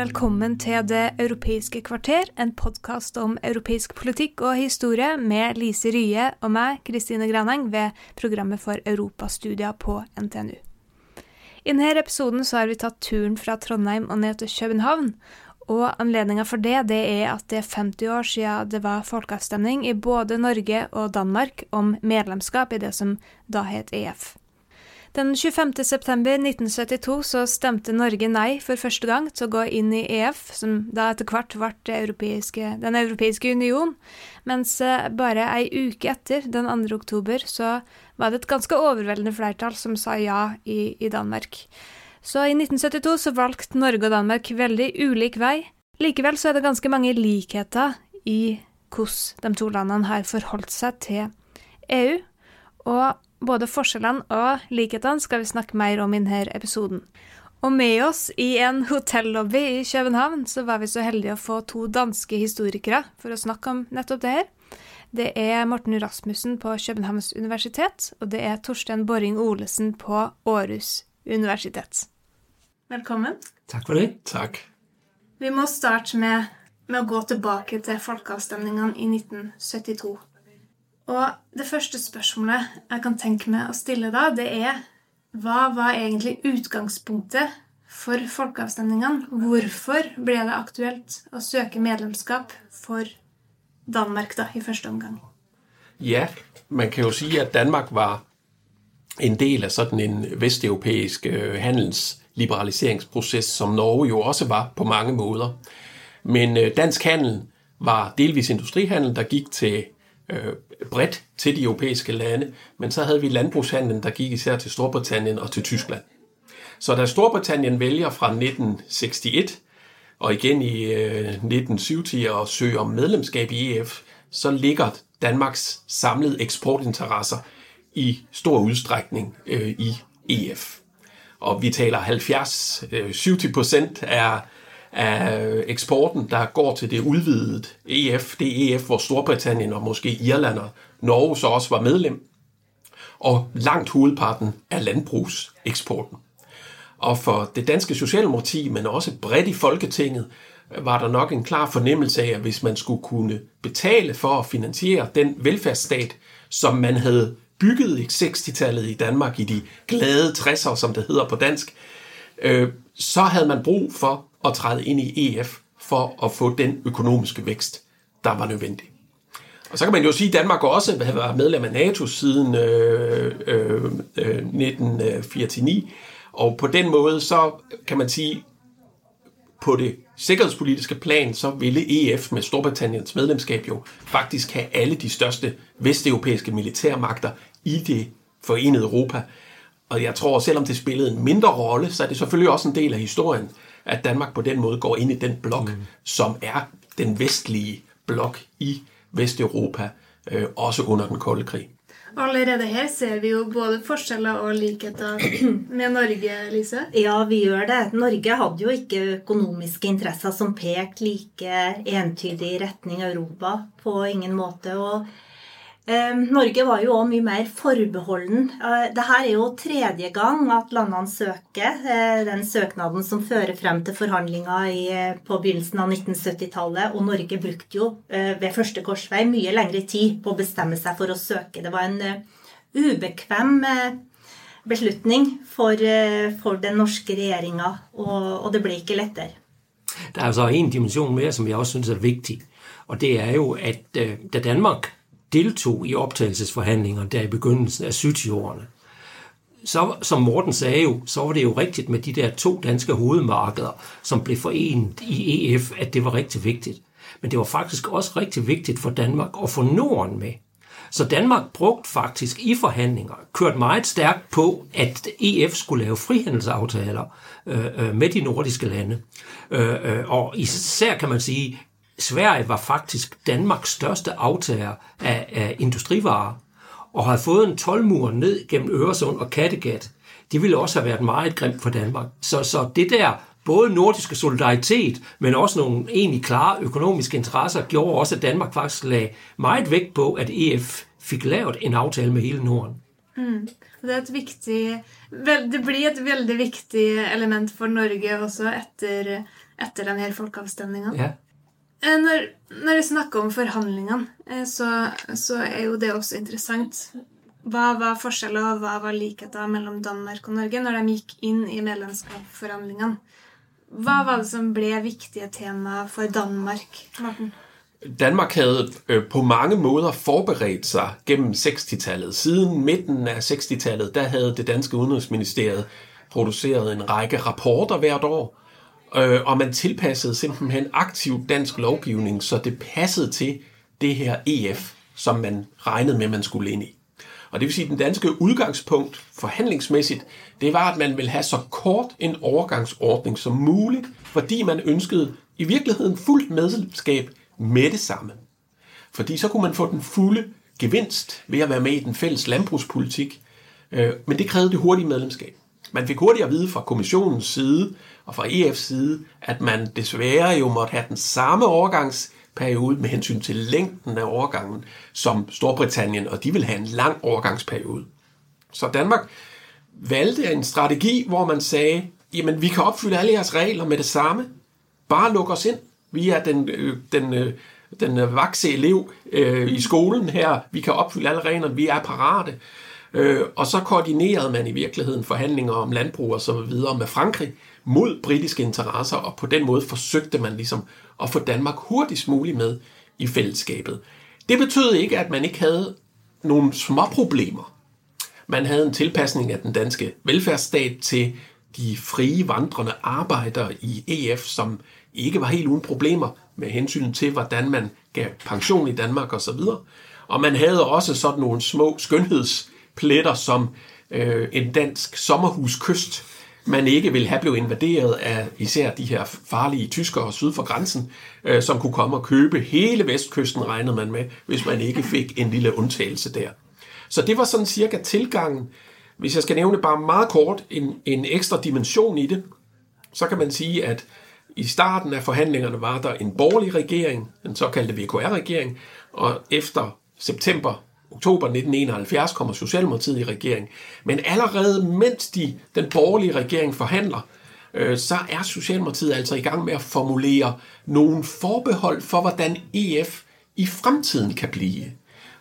Velkommen til Det europeiske kvarter, en podkast om europeisk politikk og historie med Lise Rye og meg, Kristine Graneng, ved programmet for europastudier på NTNU. I denne episoden så har vi tatt turen fra Trondheim og ned til København. Og anledninga for det, det er at det er 50 år siden det var folkeavstemning i både Norge og Danmark om medlemskap i det som da het EF. Den 25. september 1972 så stemte Norge nei for første gang til å gå inn i EF, som da etter hvert ble europeiske, Den europeiske union, mens eh, bare ei uke etter, den 2. oktober, så var det et ganske overveldende flertall som sa ja i, i Danmark. Så i 1972 så valgte Norge og Danmark veldig ulik vei. Likevel så er det ganske mange likheter i hvordan de to landene har forholdt seg til EU. Og både forskjellene og likhetene skal vi snakke mer om i denne episoden. Og med oss i en hotellobby i København så var vi så heldige å få to danske historikere for å snakke om nettopp det her. Det er Morten Rasmussen på Københavns universitet, og det er Torstein Borring Olesen på Århus universitet. Velkommen. Takk for det. Takk. Vi må starte med, med å gå tilbake til folkeavstemningene i 1972. Og det første spørsmålet jeg kan tenke meg å stille da, det er hva var egentlig utgangspunktet for folkeavstemningene? Hvorfor ble det aktuelt å søke medlemskap for Danmark da, i første omgang? Ja, man kan jo sige, at Danmark var en del af sådan en vesteuropæisk øh, handelsliberaliseringsproces, som Norge jo også var på mange måder. Men øh, dansk handel var delvis industrihandel, der gik til øh, bredt til de europæiske lande, men så havde vi landbrugshandlen, der gik især til Storbritannien og til Tyskland. Så da Storbritannien vælger fra 1961 og igen i øh, 1970 at søge om medlemskab i EF, så ligger Danmarks samlede eksportinteresser i stor udstrækning øh, i EF. Og vi taler 70-70 øh, procent af af øh, eksporten, der går til det udvidede EF, det EF, hvor Storbritannien og måske Irland og Norge så også var medlem, og langt hovedparten af landbrugseksporten. Og for det danske Socialdemokrati, men også bredt i Folketinget, var der nok en klar fornemmelse af, at hvis man skulle kunne betale for at finansiere den velfærdsstat, som man havde bygget i 60-tallet i Danmark i de glade 60'er, som det hedder på dansk, øh, så havde man brug for at træde ind i EF for at få den økonomiske vækst, der var nødvendig. Og så kan man jo sige, at Danmark også har været medlem af NATO siden øh, øh, øh 1949, og på den måde så kan man sige, på det sikkerhedspolitiske plan, så ville EF med Storbritanniens medlemskab jo faktisk have alle de største vesteuropæiske militærmagter i det forenede Europa. Og jeg tror, selvom det spillede en mindre rolle, så er det selvfølgelig også en del af historien, at Danmark på den måde går ind i den blok, mm. som er den vestlige blok i Vesteuropa, øh, også under den kolde krig. Allerede her ser vi jo både forskjeller og likheter med Norge, Lise. Ja, vi gjør det. Norge hadde jo ikke økonomiske interesser som pekte like entydig i retning Europa på ingen måte. og Ehm, Norge var jo òg mye mer forbeholden. Eh, det Dette er jo tredje gang at landene søker eh, den søknaden som fører frem til forhandlinger eh, på begynnelsen av 1970-tallet. Og Norge brukte jo ved første korsvei mye lengre tid på å bestemme seg for å søke. Det var en ubekvem beslutning for, for den norske regjeringa, og, og det ble ikke lettere. Der er altså en dimensjon mer som jeg også syns er viktig, og det er jo at da Danmark deltog i optagelsesforhandlinger der i begyndelsen af 70'erne. så, som Morten sagde jo, så var det jo rigtigt med de der to danske hovedmarkeder, som blev forenet i EF, at det var rigtig vigtigt. Men det var faktisk også rigtig vigtigt for Danmark at få Norden med. Så Danmark brugte faktisk i forhandlinger, kørt meget stærkt på, at EF skulle lave frihandelsaftaler øh, øh, med de nordiske lande. Øh, øh og især kan man sige, Sverige var faktisk Danmarks største aftager af, af industrivarer, og har fået en tolvmur ned gennem Øresund og Kattegat. Det ville også have været meget grimt for Danmark. Så, så det der både nordiske solidaritet, men også nogle egentlig klare økonomiske interesser, gjorde også, at Danmark faktisk lagde meget vægt på, at EF fik lavet en aftale med hele Norden. Mm. Det, er et vigtig, det blir et veldig vigtigt element for Norge også etter, etter denne folkeavstemningen. Ja. Eh, når, når vi snakker om forhandlingene, eh, så, så er jo det også interessant. Hva var forskjeller og hva var likheter mellom Danmark og Norge når de gikk inn i medlemskapsforhandlingene? Hva var det som ble viktige tema for Danmark, Martin? Danmark havde øh, på mange måder forberedt sig gennem 60-tallet. Siden midten af 60-tallet, der havde det danske udenrigsministeriet produceret en række rapporter hvert år, øh, og man tilpassede simpelthen aktiv dansk lovgivning, så det passede til det her EF, som man regnede med, man skulle ind i. Og det vil sige, at den danske udgangspunkt forhandlingsmæssigt, det var, at man ville have så kort en overgangsordning som muligt, fordi man ønskede i virkeligheden fuldt medlemskab med det samme. Fordi så kunne man få den fulde gevinst ved at være med i den fælles landbrugspolitik, øh, men det krævede det hurtige medlemskab. Man fik hurtigt at vide fra kommissionens side og fra EF's side, at man desværre jo måtte have den samme overgangsperiode med hensyn til længden af overgangen som Storbritannien, og de vil have en lang overgangsperiode. Så Danmark valgte en strategi, hvor man sagde, jamen vi kan opfylde alle jeres regler med det samme, bare luk os ind. Vi er den, øh, den, øh, den øh, vakse elev øh, i skolen her, vi kan opfylde alle reglerne, vi er parate. Øh, og så koordinerede man i virkeligheden forhandlinger om landbrug og så videre med Frankrig mod britiske interesser, og på den måde forsøgte man ligesom at få Danmark hurtigst muligt med i fællesskabet. Det betød ikke, at man ikke havde nogle små problemer. Man havde en tilpasning af den danske velfærdsstat til de frie vandrende arbejdere i EF, som ikke var helt uden problemer med hensyn til, hvordan man gav pension i Danmark osv. Og man havde også sådan nogle små skønheds pletter, som øh, en dansk sommerhuskyst, man ikke ville have blevet invaderet af især de her farlige tyskere syd for grænsen, øh, som kunne komme og købe hele vestkysten, regnede man med, hvis man ikke fik en lille undtagelse der. Så det var sådan cirka tilgangen. Hvis jeg skal nævne bare meget kort en, en ekstra dimension i det, så kan man sige, at i starten af forhandlingerne var der en borgerlig regering, den såkaldte VKR-regering, og efter september oktober 1971 kommer Socialdemokratiet i regering. Men allerede mens de, den borgerlige regering forhandler, øh, så er Socialdemokratiet altså i gang med at formulere nogle forbehold for, hvordan EF i fremtiden kan blive.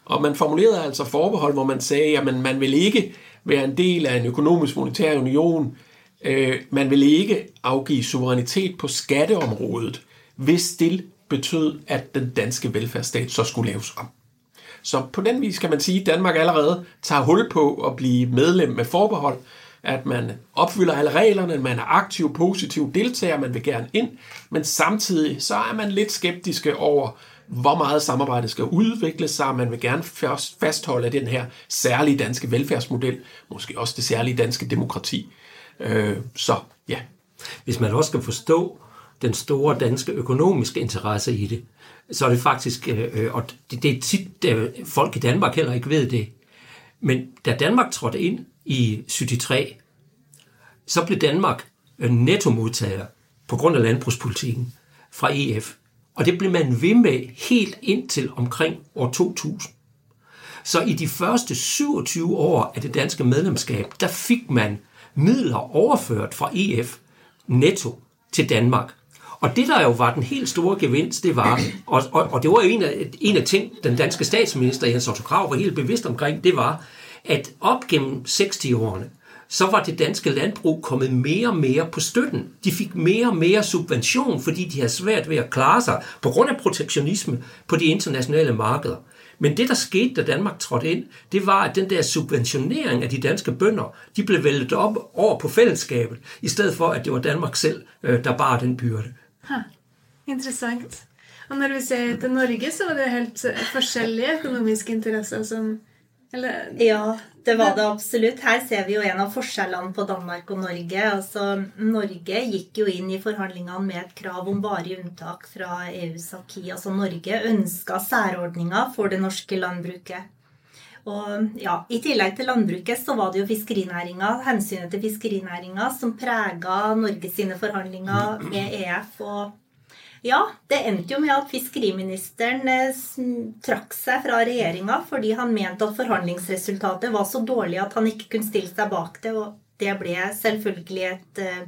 Og man formulerede altså forbehold, hvor man sagde, at man vil ikke være en del af en økonomisk monetær union, øh, man vil ikke afgive suverænitet på skatteområdet, hvis det betød, at den danske velfærdsstat så skulle laves om. Så på den vis kan man sige, at Danmark allerede tager hul på at blive medlem med forbehold, at man opfylder alle reglerne, man er aktiv, positiv deltager, man vil gerne ind, men samtidig så er man lidt skeptiske over, hvor meget samarbejde skal udvikle sig. Man vil gerne fastholde den her særlige danske velfærdsmodel, måske også det særlige danske demokrati. Øh, så ja. Hvis man også skal forstå den store danske økonomiske interesse i det, så er det faktisk, øh, øh, og det, det er tit, øh, folk i Danmark heller ikke ved det, men da Danmark trådte ind i 73, så blev Danmark øh, nettomodtager på grund af landbrugspolitikken fra EF. Og det blev man ved med helt indtil omkring år 2000. Så i de første 27 år af det danske medlemskab, der fik man midler overført fra EF netto til Danmark. Og det, der jo var den helt store gevinst, det var, og, og, og det var en af, en af ting, den danske statsminister Jens Otto Krav var helt bevidst omkring, det var, at op gennem 60-årene, så var det danske landbrug kommet mere og mere på støtten. De fik mere og mere subvention, fordi de havde svært ved at klare sig på grund af protektionisme på de internationale markeder. Men det, der skete, da Danmark trådte ind, det var, at den der subventionering af de danske bønder, de blev væltet op over på fællesskabet, i stedet for, at det var Danmark selv, øh, der bar den byrde. Ha, interessant. Og når vi ser til Norge, så var det helt eh, forskjellige økonomiske interesser som eller, Ja, det var det absolutt. Her ser vi jo en av forskjellene på Danmark og Norge. Altså, Norge gikk jo inn i forhandlingene med et krav om varig unntak fra EUs aki. Altså Norge ønska særordninger for det norske landbruket. Og ja, I tillegg til landbruket så var det jo fiskerinæringa, hensynet til fiskerinæringa som prega Norge sine forhandlinger med EF. og ja, det endte jo med at fiskeriministeren eh, trakk seg fra regjeringa fordi han mente at forhandlingsresultatet var så dårlig at han ikke kunne stille seg bak det. Og det ble selvfølgelig et eh,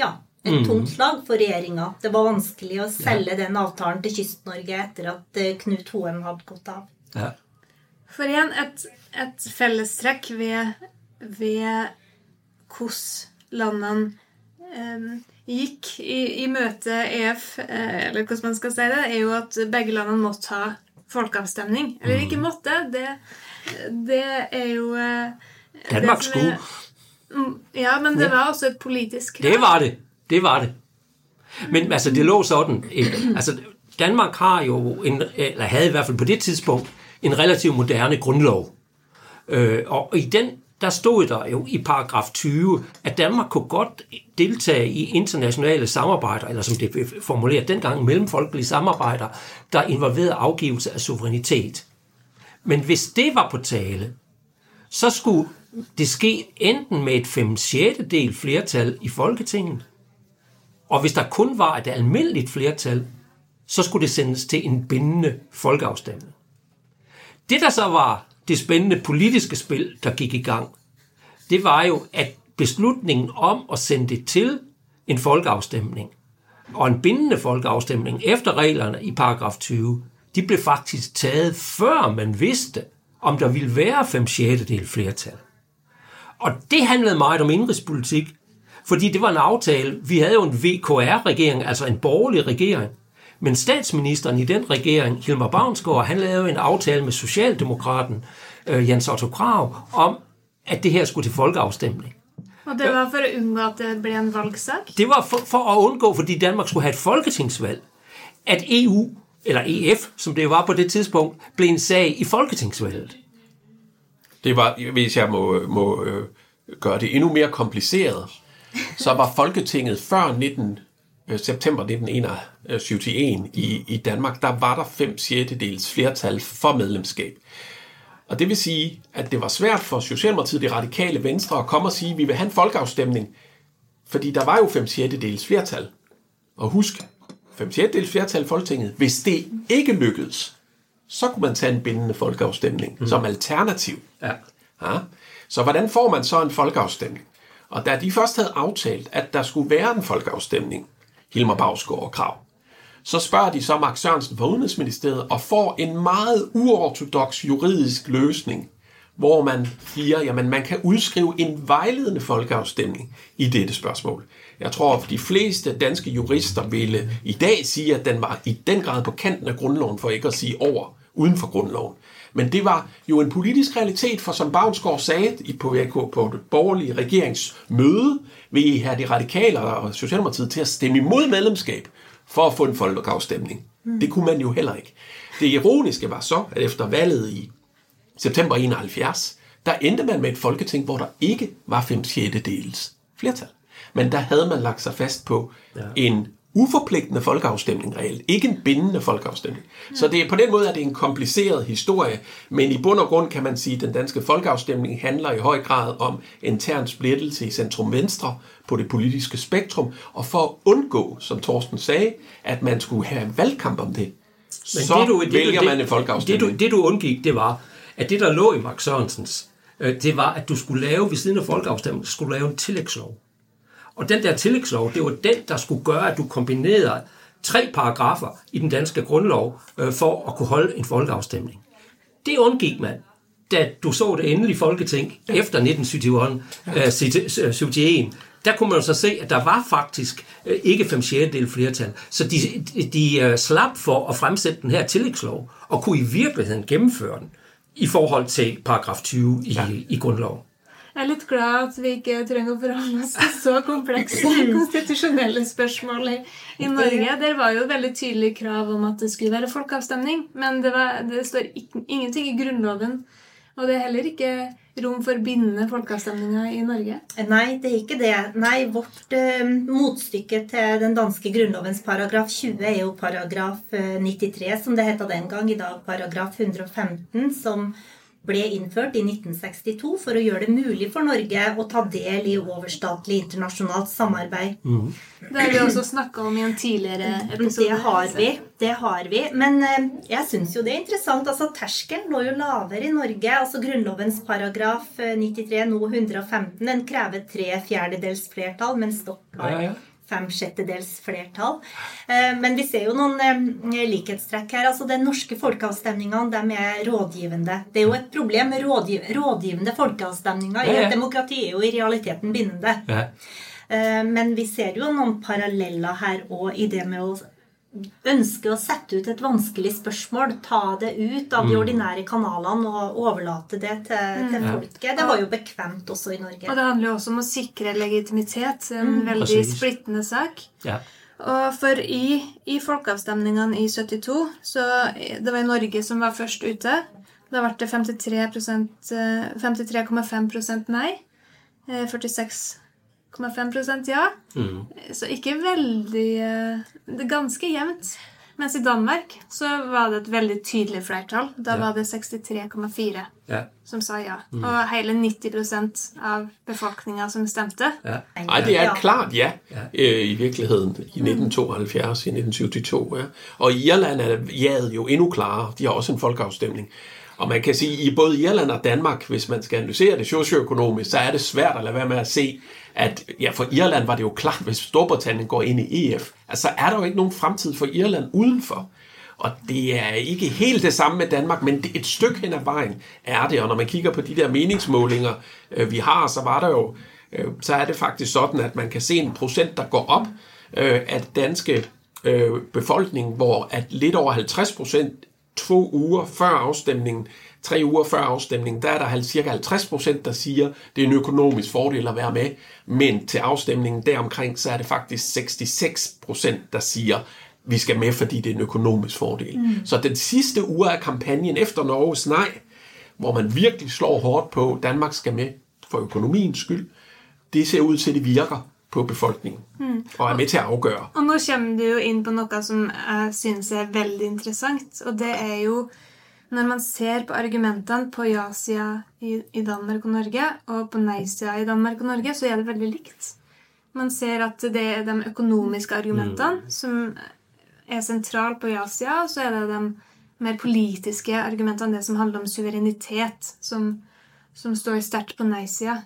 ja, et Mm. tungt slag for regjeringa. Det var vanskelig å selge den avtalen til Kyst-Norge etter at eh, Knut Hoem hadde gått av. Ja. For igjen, et, et fellestrekk ved, ved hvordan landene eh, gikk i, i møte EF, eh, eller hvordan man skal si det, er jo at begge landene måtte ha folkeavstemning. Eller ikke måtte. Det, det er jo eh, Danmark skulle. Mm, Ja, men det var også et politisk krav. Det var det. Det var det. Men altså, det lå sådan. Altså, Danmark har jo, en, eller havde i hvert fald på det tidspunkt, en relativt moderne grundlov. Øh, og i den, der stod der jo i paragraf 20, at Danmark kunne godt deltage i internationale samarbejder, eller som det blev formuleret dengang, mellemfolkelige samarbejder, der involverede afgivelse af suverænitet. Men hvis det var på tale, så skulle det ske enten med et 5 6 del flertal i Folketinget, og hvis der kun var et almindeligt flertal, så skulle det sendes til en bindende folkeafstemning. Det, der så var det spændende politiske spil, der gik i gang, det var jo, at beslutningen om at sende det til en folkeafstemning, og en bindende folkeafstemning efter reglerne i paragraf 20, de blev faktisk taget, før man vidste, om der ville være 5 6 del flertal. Og det handlede meget om indrigspolitik, fordi det var en aftale. Vi havde jo en VKR-regering, altså en borgerlig regering. Men statsministeren i den regering, Hilmar Bavnsgaard, han lavede en aftale med Socialdemokraten øh, Jens Otto Krav om, at det her skulle til folkeafstemning. Og det var for å unngå at det ble en valgsak. Det var for, for at undgå, fordi Danmark skulle have et folketingsvalg, at EU, eller EF, som det var på det tidspunkt, blev en sag i folketingsvalget. Det var, hvis jeg må, må øh, gøre det endnu mere kompliceret, så var Folketinget før 19, øh, september 1971 i, i Danmark, der var der 5 6 flertal for medlemskab. Og det vil sige, at det var svært for Socialdemokratiet, det radikale venstre, at komme og sige, at vi vil have en folkeafstemning, fordi der var jo 5 6 flertal. Og husk, 5 6 flertal i Folketinget, hvis det ikke lykkedes, så kunne man tage en bindende folkeafstemning mm. som alternativ. Ja. Ja. Så hvordan får man så en folkeafstemning? Og da de først havde aftalt, at der skulle være en folkeafstemning, Hilmar Bagsgaard og Krav, så spørger de så Mark Sørensen fra Udenrigsministeriet og får en meget uortodox juridisk løsning, hvor man siger, jamen man kan udskrive en vejledende folkeafstemning i dette spørgsmål. Jeg tror, at de fleste danske jurister ville i dag sige, at den var i den grad på kanten af grundloven, for ikke at sige over, uden for grundloven. Men det var jo en politisk realitet, for som Bavnsgaard sagde i- på, på, det borgerlige regeringsmøde, vil I have de radikale og Socialdemokratiet til at stemme imod medlemskab for at få en folkeafstemning. Mm. Det kunne man jo heller ikke. Det ironiske var så, at efter valget i september 71, der endte man med et folketing, hvor der ikke var 5 6 dels flertal. Men der havde man lagt sig fast på ja. en uforpligtende folkeafstemning reelt, ikke en bindende folkeafstemning. Så det er på den måde at det er en kompliceret historie, men i bund og grund kan man sige, at den danske folkeafstemning handler i høj grad om intern splittelse i centrum-venstre på det politiske spektrum, og for at undgå, som Torsten sagde, at man skulle have en valgkamp om det, Men så det, du, det, vælger det, man en folkeafstemning. Det du, det du undgik, det var, at det der lå i Mark Sørensens, øh, det var, at du skulle lave, ved siden af folkeafstemningen, skulle du lave en tillægslov. Og den der tillægslov, det var den, der skulle gøre, at du kombinerede tre paragrafer i den danske grundlov øh, for at kunne holde en folkeafstemning. Det undgik man, da du så det endelige folketing efter 1971. Øh, 71. Der kunne man jo så se, at der var faktisk øh, ikke 5 6 flertal. Så de, de øh, slap for at fremsætte den her tillægslov, og kunne i virkeligheden gennemføre den i forhold til paragraf 20 i, ja. i grundloven. Jeg er litt glad at vi ikke trenger å forholde oss til så komplekse konstitusjonelle spørsmål i, i Norge. Der var jo et veldig tydelig krav om at det skulle være folkeavstemning. Men det, var, det står ikke, ingenting i Grunnloven. Og det er heller ikke rom for bindende folkeavstemninger i Norge. Nei, det er ikke det. Nei, vårt eh, motstykke til den danske grunnlovens paragraf 20 er jo paragraf eh, 93, som det het den gang. I dag paragraf 115, som ble innført i 1962 for å gjøre det mulig for Norge å ta del i overstatlig internasjonalt samarbeid. Mm. Det har vi også snakka om i en tidligere episode. Det har vi. det har vi. Men eh, jeg syns jo det er interessant. altså Terskelen lå jo lavere i Norge. altså Grunnlovens paragraf 93, eh, nå 115, den krever tre fjerdedels flertall, mens dere har ja, ja fem sjettedels flertall. Eh, men vi ser jo noen eh, likhetstrekk her. altså Den norske folkeavstemningene de er rådgivende. Det er jo et problem rådgivende folkeavstemninger. I et demokrati er jo i realiteten bindende. Eh, men vi ser jo noen paralleller her òg i det med å ønske å sette ut et vanskelig spørsmål, ta det ut av de mm. ordinære kanalene og overlate det til, til mm. folket. Det var jo bekvemt også i Norge. Og det handler jo også om å sikre legitimitet. En mm. veldig Precis. splittende sak. Ja. Og for i, i folkeavstemningene i 72 så Det var i Norge som var først ute. Da ble det 53,5 53 nei. 46 0,5% ja. Mm. Så ikke veldig eh, Det er ganske jevnt. Mens i Danmark så var det et veldig tydelig flertall. Da ja. var det 63,4 ja. som sa ja. Mm. Og hele 90% av befolkninga som stemte. Ja. Nei, det er et klart ja, øh, i virkeligheten i 1972, i 1972. Ja. Og i Irland er jaet jo endnu klarere. De har også en folkeafstemning. Og man kan sige, at i både Irland og Danmark, hvis man skal analysere det socioøkonomisk, så er det svært at lade være med at se, at ja, for Irland var det jo klart, hvis Storbritannien går ind i EF, altså er der jo ikke nogen fremtid for Irland udenfor. Og det er ikke helt det samme med Danmark, men et stykke hen ad vejen er det. Og når man kigger på de der meningsmålinger, øh, vi har, så var der jo, øh, så er det faktisk sådan, at man kan se en procent, der går op at af danske befolkning, hvor at lidt over 50 procent to uger før afstemningen, tre uger før afstemningen, der er der cirka 50 procent, der siger, det er en økonomisk fordel at være med. Men til afstemningen deromkring, så er det faktisk 66 procent, der siger, vi skal med, fordi det er en økonomisk fordel. Mm. Så den sidste uge af kampagnen efter Norges nej, hvor man virkelig slår hårdt på, Danmark skal med for økonomiens skyld, det ser ud til, at det virker på befolkningen mm. og er med til at afgøre. Og nu kommer du jo ind på noget, som jeg synes er veldig interessant, og det er jo, når man ser på argumenterne på ja-sida i, i Danmark og Norge, og på nej-sida i Danmark og Norge, så er det veldig likt. Man ser at det er de økonomiske argumenterne mm. som er sentral på ja-sida, og så er det de mer politiske argumenterne, det som handler om suverenitet, som, som står sterkt på nej-sida.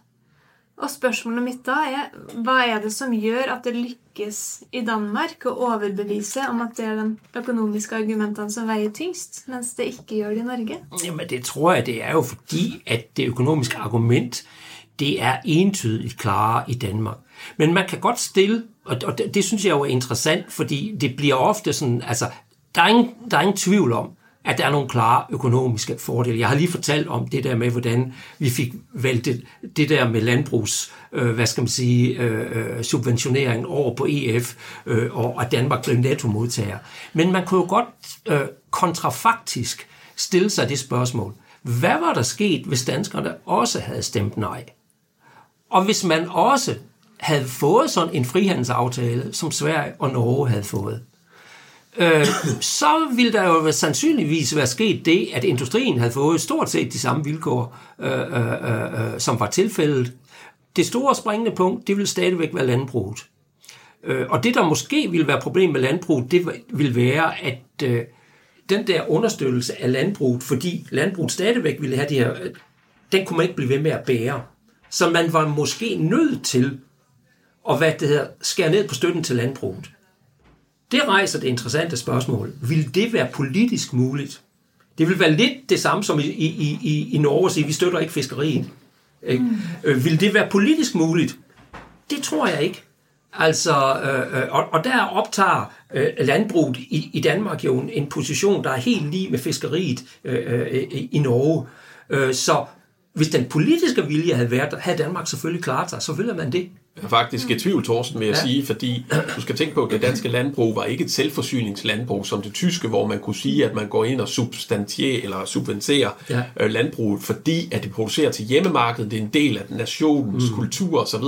Og spørsmålet mitt da er hva er det som gjør at det lykkes i Danmark å overbevise om at det er de økonomiske argumentene som veier tyngst, mens det ikke gjør det i Norge? Jamen det tror jeg det er jo fordi at det økonomiske argument det er entydigt klarere i Danmark. Men man kan godt stille, og det, det synes jeg jo er interessant, fordi det bliver ofte sådan, altså der er ingen, der er ingen tvivl om, at der er nogle klare økonomiske fordele. Jeg har lige fortalt om det der med, hvordan vi fik valgt det, det der med landbrugs, øh, hvad skal man sige, øh, øh subventionering over på EF, øh, og at Danmark blev netto-modtager. Men man kunne jo godt øh, kontrafaktisk stille sig det spørgsmål. Hvad var der sket, hvis danskerne også havde stemt nej? Og hvis man også havde fået sådan en frihandelsaftale, som Sverige og Norge havde fået, øh, så ville der jo sandsynligvis være sket det, at industrien havde fået stort set de samme vilkår, øh, øh, øh, øh, som var tilfældet. Det store springende punkt, det ville stadigvæk være landbruget. Øh, og det, der måske ville være problem med landbruget, det vil være, at øh, den der understøttelse af landbruget, fordi landbruget stadigvæk ville have de her, øh, den kunne man ikke blive ved med at bære. Så man var måske nødt til at hvad det hedder, skære ned på støtten til landbruget. Det rejser det interessante spørgsmål. Vil det være politisk muligt? Det vil være lidt det samme som i, i, i, i Norge at sige, vi støtter ikke fiskeriet. Ikke? Mm. Øh, vil det være politisk muligt? Det tror jeg ikke. Altså, øh, øh, og, og der optager øh, landbruget i, i Danmark jo en, en position, der er helt lige med fiskeriet øh, øh, i Norge. Øh, så hvis den politiske vilje havde været havde Danmark selvfølgelig klaret sig. Selvfølgelig er man det. Er faktisk i tvivl, Thorsten, vil jeg Ja. sige, fordi du skal tænke på, at det danske landbrug var ikke et selvforsyningslandbrug som det tyske, hvor man kunne sige, at man går ind og substantier eller subventerer Ja. øh, landbruget, fordi at det producerer til hjemmemarkedet, det er en del af nationens mm. kultur osv.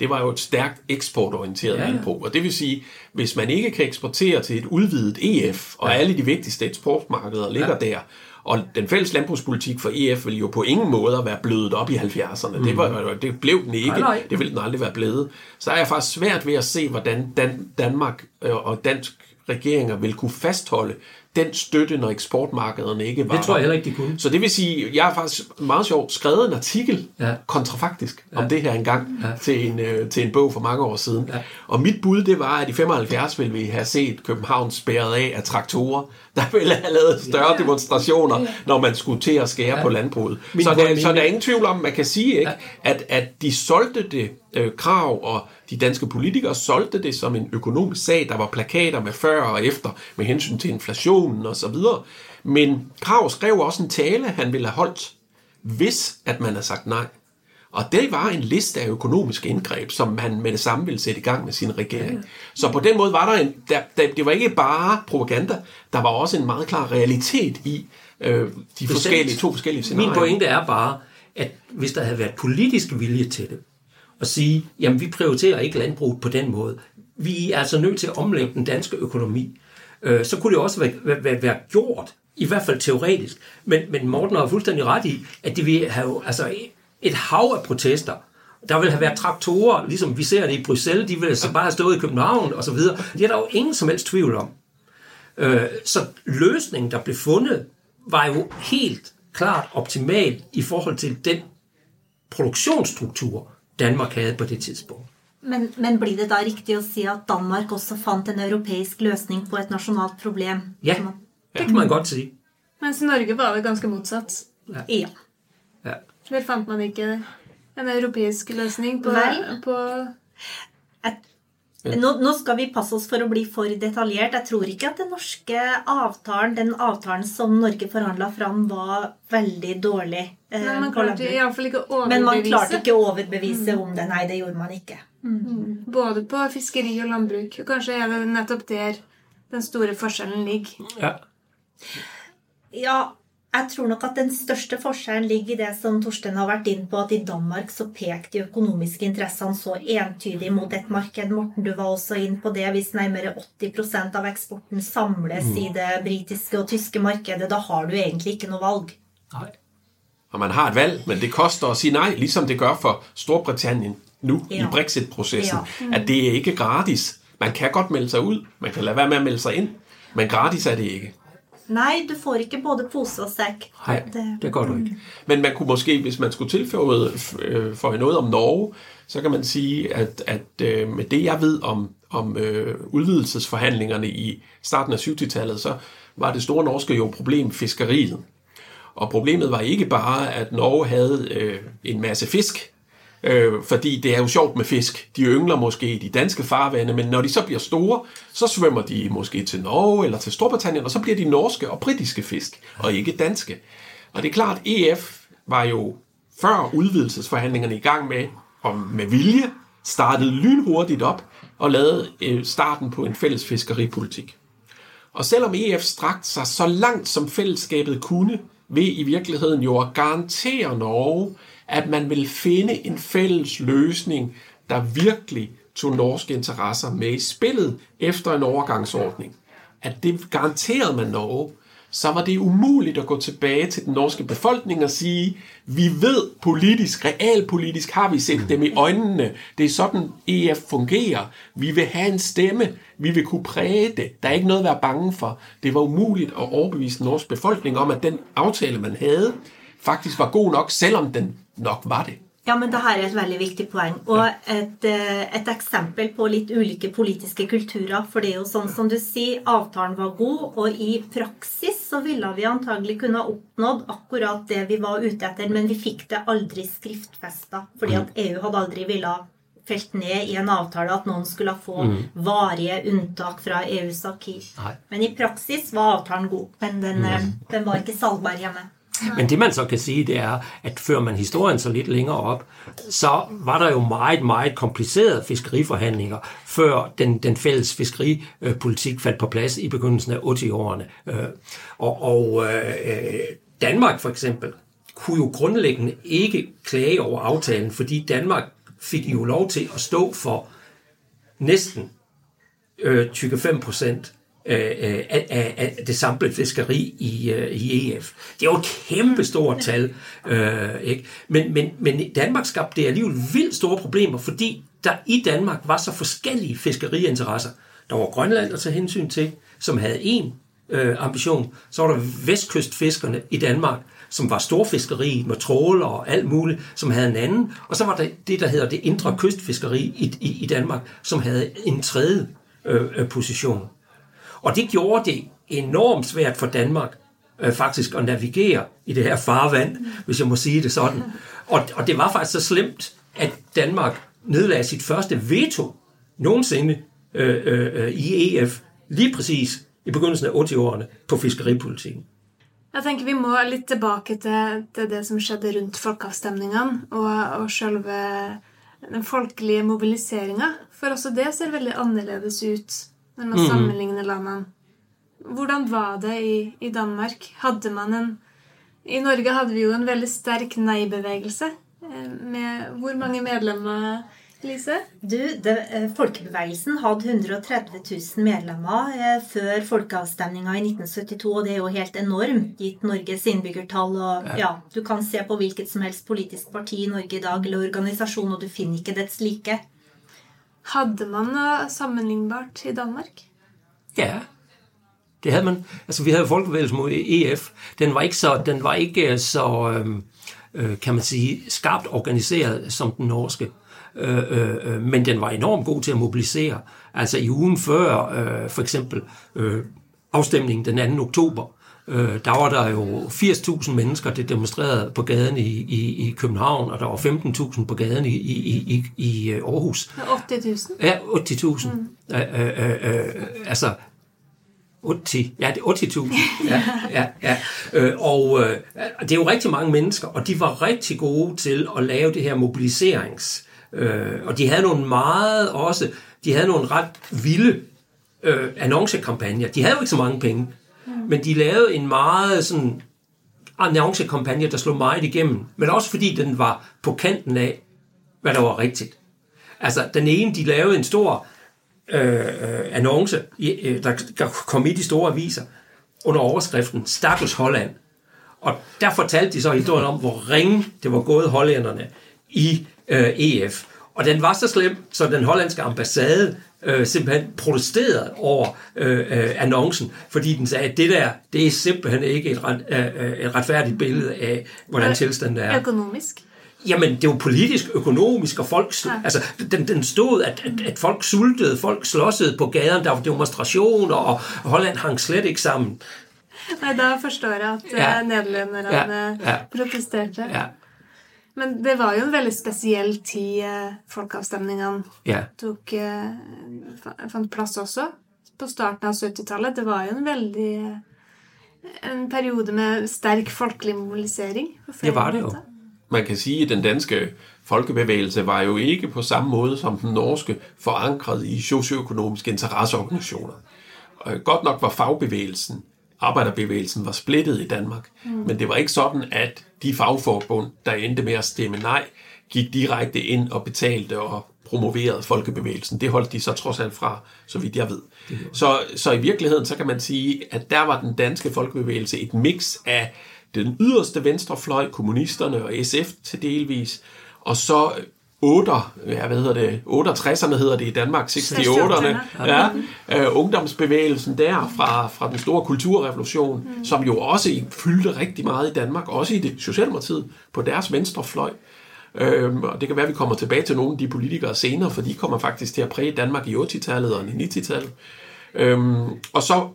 Det var jo et stærkt eksportorienteret ja, ja. landbrug, og det vil sige, hvis man ikke kan eksportere til et udvidet EF, og Ja. alle de vigtigste eksportmarkeder ligger Ja. der, og den fælles landbrugspolitik for EF vil jo på ingen måde være blødet op i 70'erne. Mm. Det, var, det blev den ikke. Nej, nej. Det vil den aldrig være blevet. Så er jeg faktisk svært ved at se, hvordan Dan- Danmark øh, og dansk regeringer vil kunne fastholde den støtte, når eksportmarkederne ikke var Det tror jeg heller ikke, de kunne. Så det vil sige, jeg har faktisk meget sjovt skrevet en artikel, Ja. ja. kontrafaktisk, ja. om Ja. det her engang, Ja. ja. til, en, øh, til en bog for mange år siden. Ja. Og mit bud, det var, at i 75 ville vi have set København spærret af af traktorer, der ville have lavet større ja. demonstrationer, når man skulle til at skære ja. på landbruget. Min Så der, pointe- så der er ingen tvivl om, man kan sige, ikke, at, at de solgte det øh, krav, og de danske politikere solgte det som en økonomisk sag. Der var plakater med før og efter, med hensyn til inflationen og så videre. Men Krav skrev også en tale, han ville have holdt, hvis at man havde sagt nej. Og det var en liste af økonomiske indgreb, som han med det samme ville sætte i gang med sin regering. Så på den måde var der en, der, der, det var ikke bare propaganda, der var også en meget klar realitet i øh, de forskellige, to forskellige scenarier. Min pointe er bare, at hvis der havde været politisk vilje til det, at sige, jamen vi prioriterer ikke landbruget på den måde. Vi er altså nødt til at omlægge den danske økonomi. Øh, så kunne det også være, være, være, gjort, i hvert fald teoretisk. Men, men Morten har fuldstændig ret i, at det vil have altså, et hav af protester. Der vil have været traktorer, ligesom vi ser det i Bruxelles, de vil så bare have stået i København og så videre. Det er der jo ingen som helst tvivl om. Øh, så løsningen, der blev fundet, var jo helt klart optimal i forhold til den produktionsstruktur, Danmark havde på det tidspunkt. Men, men blir det da riktig å si at Danmark også fant en europeisk løsning på et nasjonalt problem? Ja, det kan man godt sige. Mens i Norge var det ganske motsatt. Ja. Ja. Der fant man ikke en europeisk løsning på, Vel. på Nå, nå skal vi passe oss for å bli for detaljert. Jeg tror ikke at den norske avtalen, den avtalen som Norge forhandla fram, var veldig dårlig. eh, Men man klarte iallfall ikke å Men man overbevise. klarte ikke å overbevise om det. Nei, det gjorde man ikke. Både på fiskeri og landbruk. Kanskje er det nettopp der den store forskjellen ligger. Ja. Ja, jeg tror nok at den største forskjellen ligger i det som Torstein har vært inn på, at i Danmark så pekte de økonomiske interessene så entydig mot et marked. Morten, du var også inn på det. Hvis nærmere 80% av eksporten samles i det britiske og tyske markedet, da har du egentlig ikke noe valg. Nej. Og man har et valg, men det koster at sige nej, ligesom det gør for Storbritannien nu Ja. i Brexit-processen. Ja. At det er ikke gratis. Man kan godt melde sig ud, man kan lade være med at melde sig ind, men gratis er det ikke. Nei, du får ikke både pose og sekk. Nej, det gør du ikke. Men man kunne måske, hvis man skulle tilføje øh, for noget om Norge, så kan man sige, at, at øh, med det jeg ved om, om øh, udvidelsesforhandlingerne i starten af 70-tallet, så var det store norske jo problem fiskeriet. Og problemet var ikke bare, at Norge havde øh, en masse fisk, øh, fordi det er jo sjovt med fisk. De yngler måske i de danske farvande, men når de så bliver store, så svømmer de måske til Norge eller til Storbritannien, og så bliver de norske og britiske fisk, og ikke danske. Og det er klart, EF var jo før udvidelsesforhandlingerne i gang med, og med vilje, startede lynhurtigt op og lavede øh, starten på en fælles fiskeripolitik. Og selvom EF strakte sig så langt som fællesskabet kunne, ved i virkeligheden jo at garantere Norge, at man vil finde en fælles løsning, der virkelig tog norske interesser med i spillet efter en overgangsordning. At det garanterede man Norge, så var det umuligt at gå tilbage til den norske befolkning og sige, vi ved politisk, realpolitisk har vi set dem i øjnene. Det er sådan EF fungerer. Vi vil have en stemme. Vi vil kunne præge det. Der er ikke noget at være bange for. Det var umuligt at overbevise den norske befolkning om, at den aftale, man havde, faktisk var god nok, selvom den nok var det. Ja, men det her er et veldig viktig poeng. Og et, eh, et eksempel på litt ulike politiske kulturer. For det er jo sånn som du sier, avtalen var god, og i praksis så ville vi antagelig kunne ha oppnådd akkurat det vi var ute etter, men vi fikk det aldri skriftfesta. Fordi at EU hadde aldri ville felt ned i en avtale at noen skulle få varige unntak fra EUs. Nej. Men i praksis var avtalen god, men den, eh, den var ikke salgbar hjemme. Men det man så kan sige, det er, at før man historien så lidt længere op, så var der jo meget, meget komplicerede fiskeriforhandlinger, før den, den fælles fiskeripolitik faldt på plads i begyndelsen af 80-årene. Øh, og, og øh, Danmark for eksempel kunne jo grundlæggende ikke klage over aftalen, fordi Danmark fik jo lov til at stå for næsten øh, 25 procent af, af, af det samlede fiskeri i, øh, i EF. Det er jo et kæmpe stort tal. Øh, ikke? Men, men, men Danmark skabte det alligevel vildt store problemer, fordi der i Danmark var så forskellige fiskeriinteresser. Der var Grønland at tage hensyn til, som havde en øh, ambition. Så var der vestkystfiskerne i Danmark, som var storfiskeri med tråler og alt muligt, som havde en anden. Og så var der det, der hedder det indre kystfiskeri i, i, i Danmark, som havde en tredje øh, øh position. Og det gjorde det enormt svært for Danmark øh, faktisk at navigere i det her farvand, hvis jeg må sige det sådan. Og, og det var faktisk så slemt, at Danmark nedlagde sit første veto nogensinde øh, øh, i EF, lige præcis i begyndelsen af 80-årene på fiskeripolitikken. Jeg tenker Vi må litt tilbake til, til det som skjedde rundt folkeavstemningene og, og selve den folkelige mobiliseringa. For også det ser veldig annerledes ut når man mm. sammenligner landene. Hvordan var det i, i, Danmark? Hadde man en I Norge hadde vi jo en veldig sterk nei-bevegelse. Eh, med hvor mange medlemmer, Lise? Du, det, eh, Folkebevegelsen hadde 130 000 medlemmer eh, før folkeavstemninga i 1972. Og det er jo helt enormt, gitt Norges innbyggertall. Og ja, du kan se på hvilket som helst politisk parti i Norge i dag eller organisasjon, og du finner ikke dets like. Hadde man noe sammenlignbart i Danmark? Ja, det havde man. Altså, vi havde folkebevægelsen mod EF. Den var ikke så, den var ikke øh, så øhm, øh, kan man sige, skarpt organiseret som den norske. Øh, øh, øh, men den var enormt god til at mobilisere. Altså i ugen før, øh, for eksempel øh, afstemningen den 2. oktober, øh, der var der jo 80.000 mennesker, der demonstrerede på gaden i, i, i København, og der var 15.000 på gaden i, i, i, i øh, Aarhus. 80.000? Ja, 80.000. Mm. Øh, øh, øh, altså, 80, ja, det er 80.000. Ja, ja, ja. Øh, og øh, det er jo rigtig mange mennesker, og de var rigtig gode til at lave det her mobiliserings. Øh, og de havde nogle meget også, de havde nogle ret vilde øh, annoncekampagner. De havde jo ikke så mange penge, men de lavede en meget sådan annoncekampagne, der slog meget igennem. Men også fordi den var på kanten af, hvad der var rigtigt. Altså, den ene, de lavede en stor øh, annonce, øh, der, kom i de store aviser, under overskriften Status Holland. Og der fortalte de så historien om, hvor ringe det var gået hollænderne i øh, EF. Og den var så slem, så den hollandske ambassade øh, simpelthen protesterede over øh, øh, annoncen, fordi den sagde, at det der, det er simpelthen ikke et, ret, øh, øh et retfærdigt billede af, hvordan tilstanden er. Økonomisk? Jamen, det var politisk, økonomisk, og folk... Ja. Altså, den, den stod, at, at, at folk sultede, folk slåssede på gaden, der var demonstrationer, og Holland hang slet ikke sammen. Nej, da forstår jeg, at ja. nederlænderne ja. ja. protesterte. Ja. Men det var jo en veldig spesiell tid eh, folkeavstemningene yeah. tok eh, fant plass også. På starten av 70-tallet. Det var jo en veldig en periode med sterk folkelig mobilisering. Det var det jo. Man kan sige, at den danske folkebevægelse var jo ikke på samme måde som den norske forankret i socioøkonomiske interesseorganisationer. Godt nok var fagbevægelsen arbejderbevægelsen var splittet i Danmark. Mm. Men det var ikke sådan, at de fagforbund, der endte med at stemme nej, gik direkte ind og betalte og promoverede folkebevægelsen. Det holdt de så trods alt fra, så vidt jeg ved. Så, så i virkeligheden, så kan man sige, at der var den danske folkebevægelse et mix af den yderste venstrefløj, kommunisterne og SF til delvis, og så 8, ja, hvad hedder det, 68'erne hedder det i Danmark, 68'erne, ja, uh, ungdomsbevægelsen der fra, fra den store kulturrevolution, mm. som jo også fyldte rigtig meget i Danmark, også i det Socialdemokratiet, på deres venstrefløj. Øhm, og det kan være, at vi kommer tilbage til nogle af de politikere senere, for de kommer faktisk til at præge Danmark i 80-tallet og i 90-tallet. Øhm, og så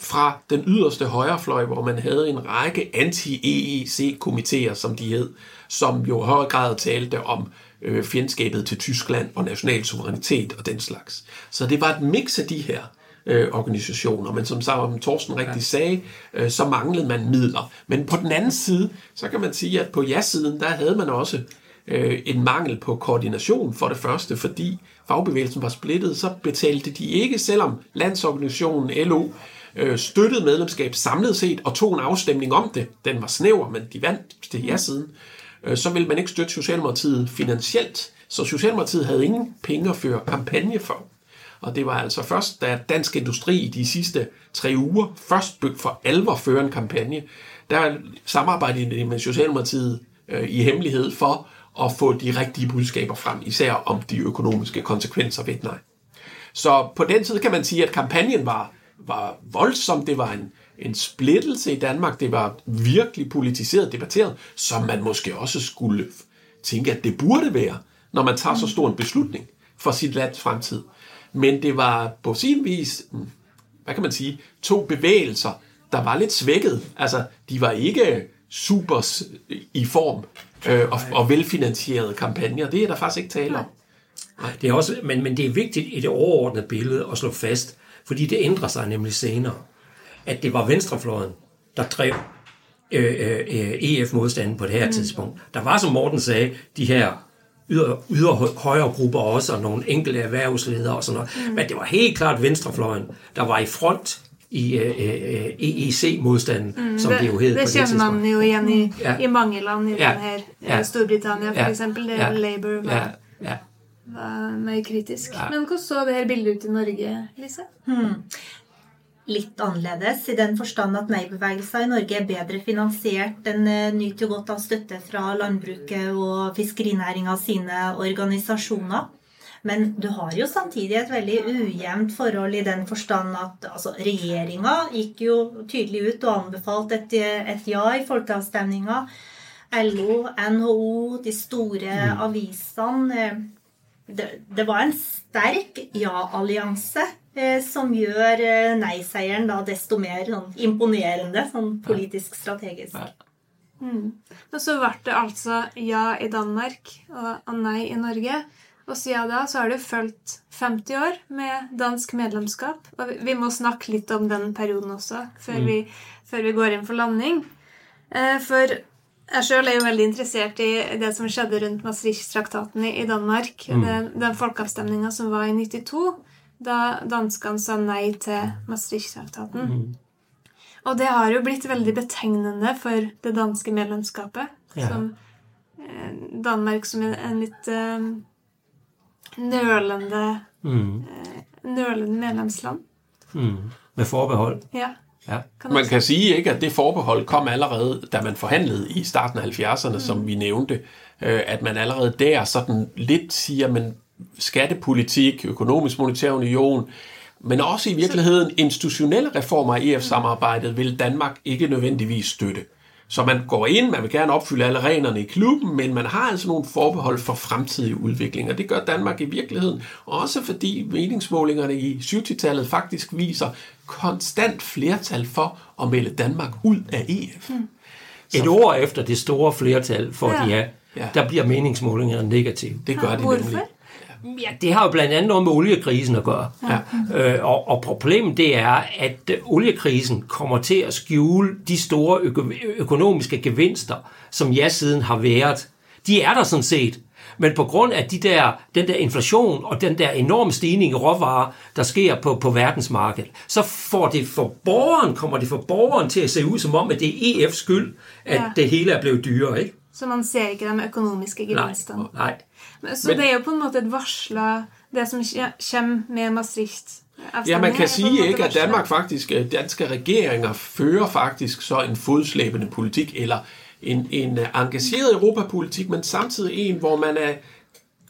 fra den yderste højrefløj, hvor man havde en række anti-EEC-komiteer, som de hed, som jo i høj grad talte om øh, fjendskabet til Tyskland og national suverænitet og den slags. Så det var et mix af de her øh, organisationer. Men som, som Torsten rigtig sagde, øh, så manglede man midler. Men på den anden side, så kan man sige, at på ja-siden, der havde man også øh, en mangel på koordination for det første, fordi fagbevægelsen var splittet, så betalte de ikke, selvom landsorganisationen LO øh, støttede medlemskab samlet set og tog en afstemning om det. Den var snæver, men de vandt til ja-siden. Øh, Øh, så ville man ikke støtte Socialdemokratiet finansielt, så Socialdemokratiet havde ingen penge at føre kampagne for. Og det var altså først, da Dansk Industri i de sidste tre uger først begyndte for alvor føre en kampagne, der samarbejdede de med Socialdemokratiet øh, i hemmelighed for at få de rigtige budskaber frem, især om de økonomiske konsekvenser ved nej. Så på den tid kan man sige, at kampagnen var, var voldsom. Det var en, en splittelse i Danmark. Det var virkelig politiseret debatteret, som man måske også skulle tænke, at det burde være, når man tager så stor en beslutning for sit lands fremtid. Men det var på sin vis, mm, hvad kan man sige, to bevægelser, der var lidt svækket. Altså, de var ikke super i form øh, og, og velfinansierede kampagner. Det er der faktisk ikke tale om. Nej, det er også, men, men det er vigtigt i det overordnede billede at slå fast, fordi det ændrer sig nemlig senere, at det var venstrefløjen, der drev øh, øh, EF-modstanden på det her mm. tidspunkt. Der var, som Morten sagde, de her yder, yder højre grupper også, og nogle enkelte erhvervsledere og sådan noget. Mm. Men det var helt klart venstrefløjen, der var i front i uh, uh, EEC-modstanden, mm, som det, jo hed det på det tidspunkt. Det kjenner man jo igjen i, ja. i mange land i ja. den her ja. Storbritannia, for ja. eksempel. Det ja. Labour var, ja. Ja. var mer kritisk. Ja. Men hvordan så det her bildet ut i Norge, Lise? Hmm litt annerledes, i den forstand at nei-bevegelser i Norge er bedre finansiert. Den eh, nyter godt av støtte fra landbruket og fiskerinæringa sine organisasjoner. Men du har jo samtidig et veldig ujevnt forhold i den forstand at altså, regjeringa gikk jo tydelig ut og anbefalte et, et ja i folkeavstemninga. LO, NHO, de store mm. avisene eh, det, det, var en sterk ja-allianse som gjør eh, nei-seieren da desto mer sånn, imponerende sånn politisk strategisk. Mm. Og så ble det altså ja i Danmark og, nei i Norge. Og siden da så har det fulgt 50 år med dansk medlemskap. Og vi, må snakke litt om den perioden også, før, mm. vi, før vi, går inn for landing. Eh, for jeg sjøl er jo veldig interessert i det som skjedde rundt Maastricht-traktaten i, i Danmark. Mm. Den, den folkeavstemninga som var i 92 da danskene sa nei til Maastricht-traktaten. Mm. Og det har jo blitt veldig betegnende for det danske medlemskapet. Ja. Som eh, Danmark som en, litt eh, nølende mm. eh, nølende medlemsland. Mm. Med forbehold. Ja. Ja. Man kan sige ikke, at det forbehold kom allerede, da man forhandlede i starten af 70'erne, mm. som vi nævnte, øh, at man allerede der sådan lidt siger, men skattepolitik, økonomisk monetær union, men også i virkeligheden institutionelle reformer af EF-samarbejdet vil Danmark ikke nødvendigvis støtte. Så man går ind, man vil gerne opfylde alle reglerne i klubben, men man har altså nogle forbehold for fremtidige udvikling, og det gør Danmark i virkeligheden, også fordi meningsmålingerne i 70-tallet faktisk viser konstant flertal for at melde Danmark ud af EF. Mm. Et år efter det store flertal for ja. de ja, ja. der bliver meningsmålingerne negative. Det gør de nemlig. Ja, det har jo blandt andet noget med oliekrisen at gøre. Ja. Øh, og, og problemet det er, at øh, oliekrisen kommer til at skjule de store øko- økonomiske gevinster, som ja-siden har været. De er der sådan set. Men på grund af de der, den der inflation og den der enorme stigning i råvarer, der sker på, på verdensmarkedet, så får det for borgeren, kommer det for borgeren til at se ud som om, at det er EF's skyld, at ja. det hele er blevet dyrere. Ikke? Så man ser ikke de økonomiske gevinstene. Nej, nej. Så Men, det er jo på en måte et varsla, det som kommer med Maastricht. Ja, man kan sige ikke, at Danmark faktisk, øh, danske regeringer fører faktisk så en fodslæbende politik, eller en, en øh, engageret europapolitik, men samtidig en, hvor man er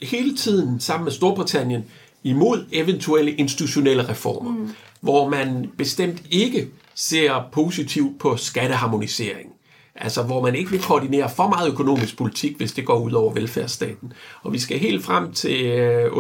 hele tiden sammen med Storbritannien imod eventuelle institutionelle reformer, mm. hvor man bestemt ikke ser positivt på skatteharmonisering. Altså, hvor man ikke vil koordinere for meget økonomisk politik, hvis det går ud over velfærdsstaten. Og vi skal helt frem til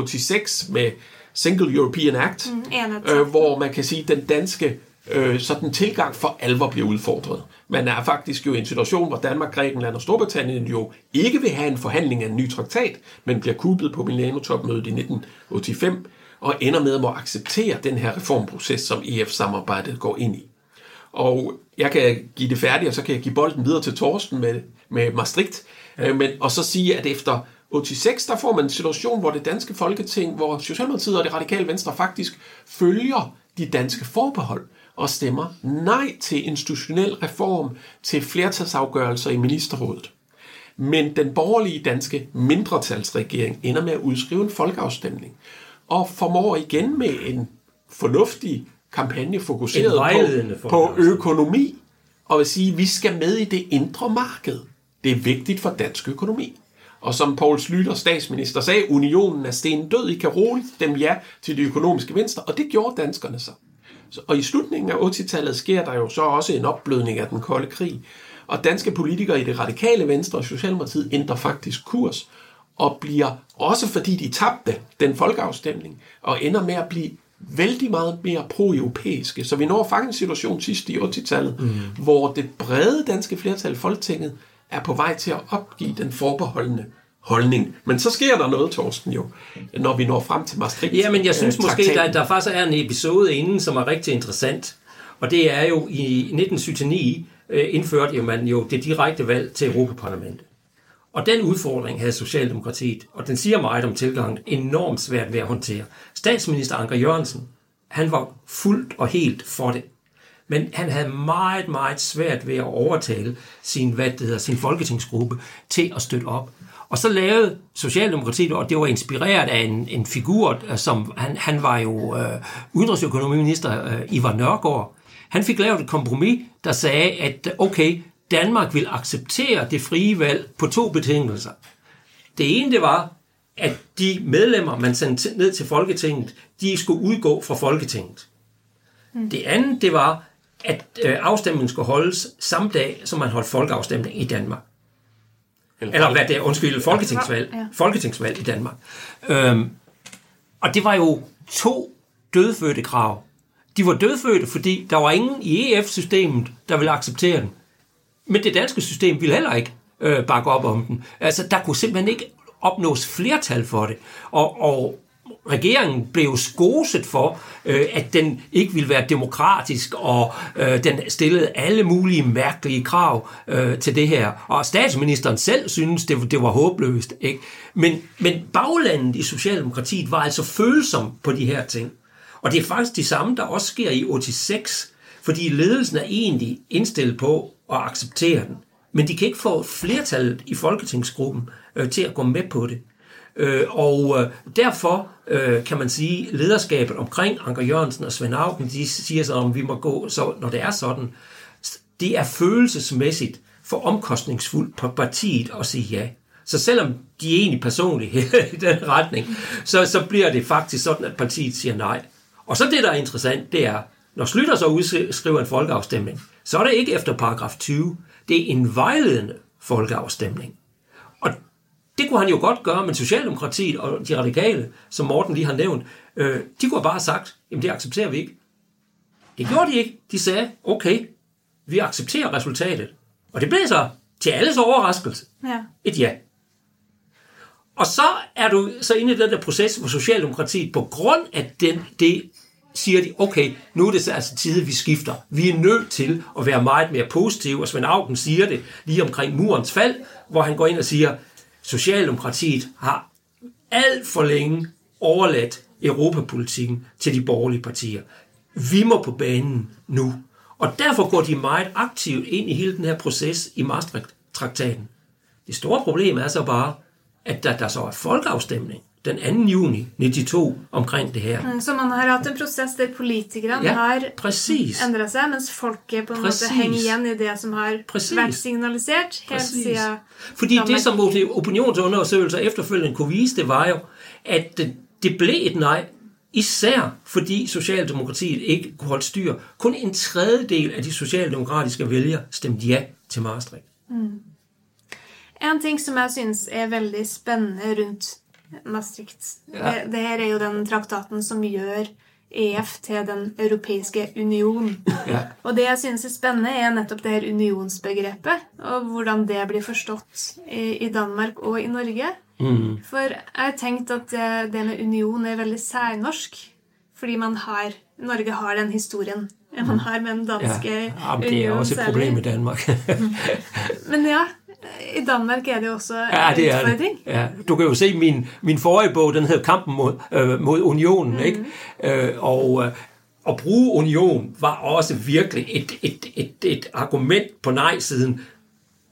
86 øh, med Single European Act, mm, øh, hvor man kan sige, at den danske øh, sådan tilgang for alvor bliver udfordret. Man er faktisk jo i en situation, hvor Danmark, Grækenland og Storbritannien jo ikke vil have en forhandling af en ny traktat, men bliver kuppet på Milano-topmødet i 1985, og ender med at må acceptere den her reformproces, som EF-samarbejdet går ind i. Og jeg kan give det færdigt, og så kan jeg give bolden videre til Torsten med, med Maastricht, ja. men, og så sige, at efter 86, der får man en situation, hvor det danske folketing, hvor Socialdemokratiet og det radikale venstre faktisk følger de danske forbehold og stemmer nej til institutionel reform, til flertalsafgørelser i ministerrådet. Men den borgerlige danske mindretalsregering ender med at udskrive en folkeafstemning, og formår igen med en fornuftig kampagne fokuseret på, på økonomi, og vil sige, at vi skal med i det indre marked. Det er vigtigt for dansk økonomi. Og som Poul Slytter, statsminister, sagde, unionen er sten død, I kan roligt dem ja til de økonomiske venstre, og det gjorde danskerne så. Og i slutningen af 80-tallet sker der jo så også en opblødning af den kolde krig. Og danske politikere i det radikale venstre og Socialdemokratiet ændrer faktisk kurs, og bliver også fordi de tabte den folkeafstemning, og ender med at blive vældig meget mere pro-europæiske. Så vi når faktisk en situation sidst i 80-tallet, mm. hvor det brede danske flertal i Folketinget er på vej til at opgive den forbeholdende holdning. Men så sker der noget, Torsten, jo, når vi når frem til Maastricht. Ja, men jeg synes måske, der, der faktisk er en episode inden, som er rigtig interessant. Og det er jo i 1979 øh, indførte man jo det direkte valg til Europaparlamentet. Og den udfordring havde Socialdemokratiet, og den siger meget om tilgangen, enormt svært ved at håndtere. Statsminister Anker Jørgensen, han var fuldt og helt for det. Men han havde meget, meget svært ved at overtale sin, hvad det hedder, sin folketingsgruppe til at støtte op. Og så lavede Socialdemokratiet, og det var inspireret af en, en figur, øh, som han, han var jo øh, udenrigsøkonomiminister øh, Ivar Nørgaard. Han fik lavet et kompromis, der sagde, at okay, Danmark vil acceptere det frie valg på to betingelser. Det ene det var, at de medlemmer, man sendte ned til Folketinget, de skulle udgå fra Folketinget. Mm. Det andet det var, at øh, afstemningen skulle holdes samme dag, som man holdt folkeafstemning i Danmark. Eller, Eller hvad det er, undskyld, folketingsvalg, ja. folketingsvalg i Danmark. Øhm, og det var jo to dødfødte krav. De var dødfødte, fordi der var ingen i EF-systemet, der ville acceptere den. Men det danske system ville heller ikke øh, bakke op om den. Altså, der kunne simpelthen ikke opnås flertal for det. Og, og regeringen blev skoset for, øh, at den ikke ville være demokratisk, og øh, den stillede alle mulige mærkelige krav øh, til det her. Og statsministeren selv synes, det, det var håbløst. Ikke? Men, men baglandet i Socialdemokratiet var altså følsom på de her ting. Og det er faktisk det samme, der også sker i 86, fordi ledelsen er egentlig indstillet på at acceptere den. Men de kan ikke få flertallet i folketingsgruppen øh, til at gå med på det. Øh, og øh, derfor øh, kan man sige, lederskabet omkring Anker Jørgensen og Svend Augen, de siger så, om vi må gå, så, når det er sådan, det er følelsesmæssigt for omkostningsfuldt på partiet at sige ja. Så selvom de er egentlig personlige i den retning, så, så bliver det faktisk sådan, at partiet siger nej. Og så det, der er interessant, det er, når Slytter så udskriver en folkeafstemning, så er det ikke efter paragraf 20. Det er en vejledende folkeafstemning. Og det kunne han jo godt gøre, men Socialdemokratiet og de radikale, som Morten lige har nævnt, øh, de kunne bare have sagt, jamen det accepterer vi ikke. Det gjorde de ikke. De sagde, okay, vi accepterer resultatet. Og det blev så til alles overraskelse ja. et ja. Og så er du så inde i den der proces, hvor Socialdemokratiet på grund af den, det siger de, okay, nu er det altså tid, vi skifter. Vi er nødt til at være meget mere positive, og Svend Augen siger det lige omkring murens fald, hvor han går ind og siger, Socialdemokratiet har alt for længe overladt europapolitikken til de borgerlige partier. Vi må på banen nu. Og derfor går de meget aktivt ind i hele den her proces i Maastricht-traktaten. Det store problem er så bare, at der, der så er folkeafstemning den 2. juni 92 omkring det her. Mm, så man har haft en proces der politikerne ja, har præcis. ændret sig, mens folket på en præcis. måde hænger igen i det, som har præcis. været signaliseret helt siden... Fordi det, som opinionsundersøgelser efterfølgende kunne vise, det var jo, at det blev et nej, især fordi Socialdemokratiet ikke kunne holde styr. Kun en tredjedel af de socialdemokratiske vælgere stemte ja til Maastricht. Mm. En ting, som jeg synes er veldig spændende rundt Maastricht. Ja. Det, det, her er jo den traktaten som gjør EF til den europeiske union. Ja. Og det jeg synes er spennende, er nettopp det her unionsbegrepet, og hvordan det blir forstått i, i Danmark og i Norge. Mm. For jeg har tenkt at det, med union er veldig særnorsk. Fordi man har, Norge har den historien man har med den danske ja. ja men det er også et problem i Danmark. men ja, i Danmark er det også ja, det er det. Ja. Du kan jo se min, min forrige bog, den hedder Kampen mod, øh, mod unionen, mm. ikke? Øh, og øh, at bruge union var også virkelig et, et, et, et argument på nej-siden.